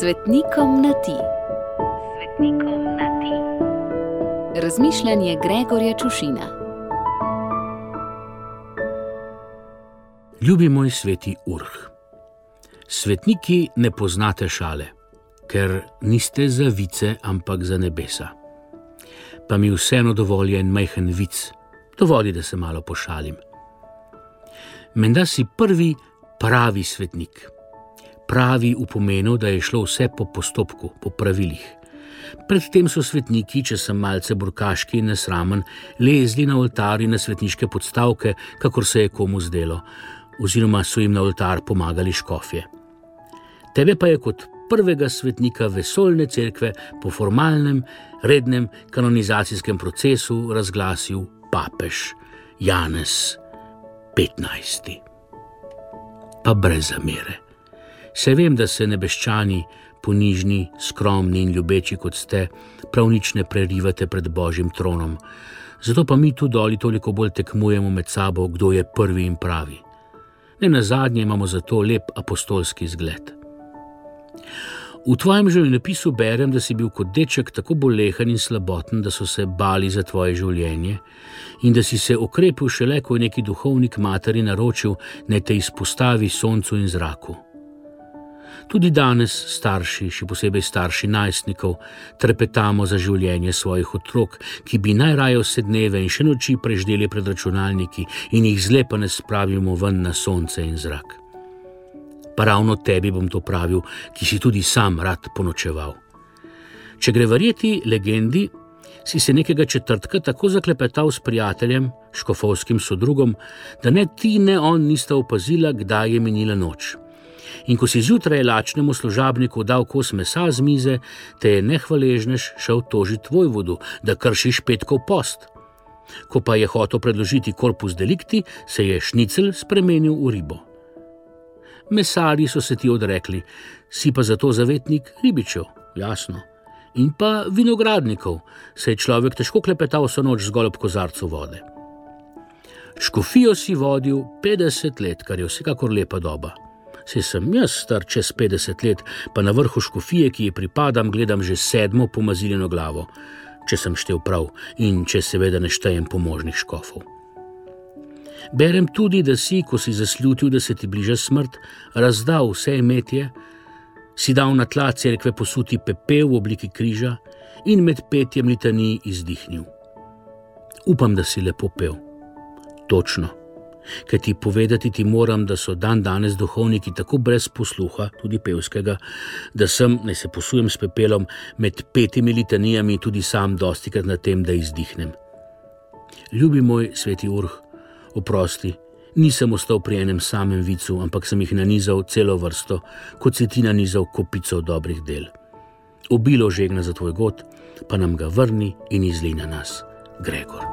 Svetnikom na ti. Svetnikom na ti. Razmišljanje Gregorja Čušina. Ljubi moj sveti urh. Svetniki ne poznate šale, ker niste za vice, ampak za nebesa. Pa mi vseeno dovolj en majhen vic, dovolj, da se malo pošalim. Menda si prvi pravi svetnik pravi v pomenu, da je šlo vse po postopku, po pravilih. Predtem so svetniki, če sem malce burkaški in nesramen, lezli na oltar in na svetniške podstavke, kakor se je komu zdelo, oziroma so jim na oltar pomagali škofje. Tebe pa je kot prvega svetnika vesoljne cerkve po formalnem, rednem kanonizacijskem procesu razglasil papež Janez 15. Pa brez zamere. Se vem, da se nebeščani, ponižni, skromni in ljubeči kot ste, prav nič ne prerivate pred Božjim tronom. Zato pa mi tu doli toliko bolj tekmujemo med sabo, kdo je prvi in pravi. Ne na zadnje imamo zato lep apostolski zgled. V tvojem življenjepisu berem, da si bil kot deček tako bolehan in slaboten, da so se bali za tvoje življenje in da si se okrepil šele, ko je neki duhovnik materi naročil, naj te izpostavi soncu in zraku. Tudi danes, starši, še posebej starši najstnikov, trepetamo za življenje svojih otrok, ki bi najraje vse dneve in še noči preždeli pred računalniki in jih zlepane spravimo ven na sonce in zrak. Pa ravno tebi bom to pravil, ki si tudi sam rad ponočeval. Če gre verjeti legendi, si se nekega četrtka tako zaklepetal s prijateljem, škofovskim sodrugom, da ne ti, ne on nista opazila, kdaj je minila noč in ko si zjutraj lačnemu služabniku dal kos mesa z mize, te je nehvaležnež šel tožiti tvoj vodu, da kršiš petkov post. Ko pa je hotel predložiti korpus delikti, se je šnicel spremenil v ribo. Mesari so se ti odrekli, si pa zato zavetnik ribičev, jasno. In pa vinogradnikov, se je človek težko klepetal vso noč zgolj ob kozarcu vode. Škofijo si vodil 50 let, kar je vsekakor lepa doba. Se sem jaz star čez 50 let, pa na vrhu škofije, ki ji pripadam, gledam že sedmo pomaziljeno glavo, če sem štev prav in če seveda ne štejem pomožnih škofov. Berem tudi, da si, ko si zaslutil, da se ti bliža smrt, razdal vse imetje, si dal na tla cerkve posuti pepel v obliki križa in med petjem litani izdihnil. Upam, da si lepo pel. Točno. Ker ti povedati ti moram, da so dan danes duhovniki tako brez posluha, tudi pevskega, da sem, naj se posujem s pepelom, med petimi litanijami tudi sam dosti krat na tem, da izdihnem. Ljubi moj sveti urh, oprosti, nisem ostal pri enem samem vicu, ampak sem jih nanizal celo vrsto, kot si ti nanizal kopico dobrih del. Obilo žegna za tvoj god, pa nam ga vrni in izli na nas, Gregor.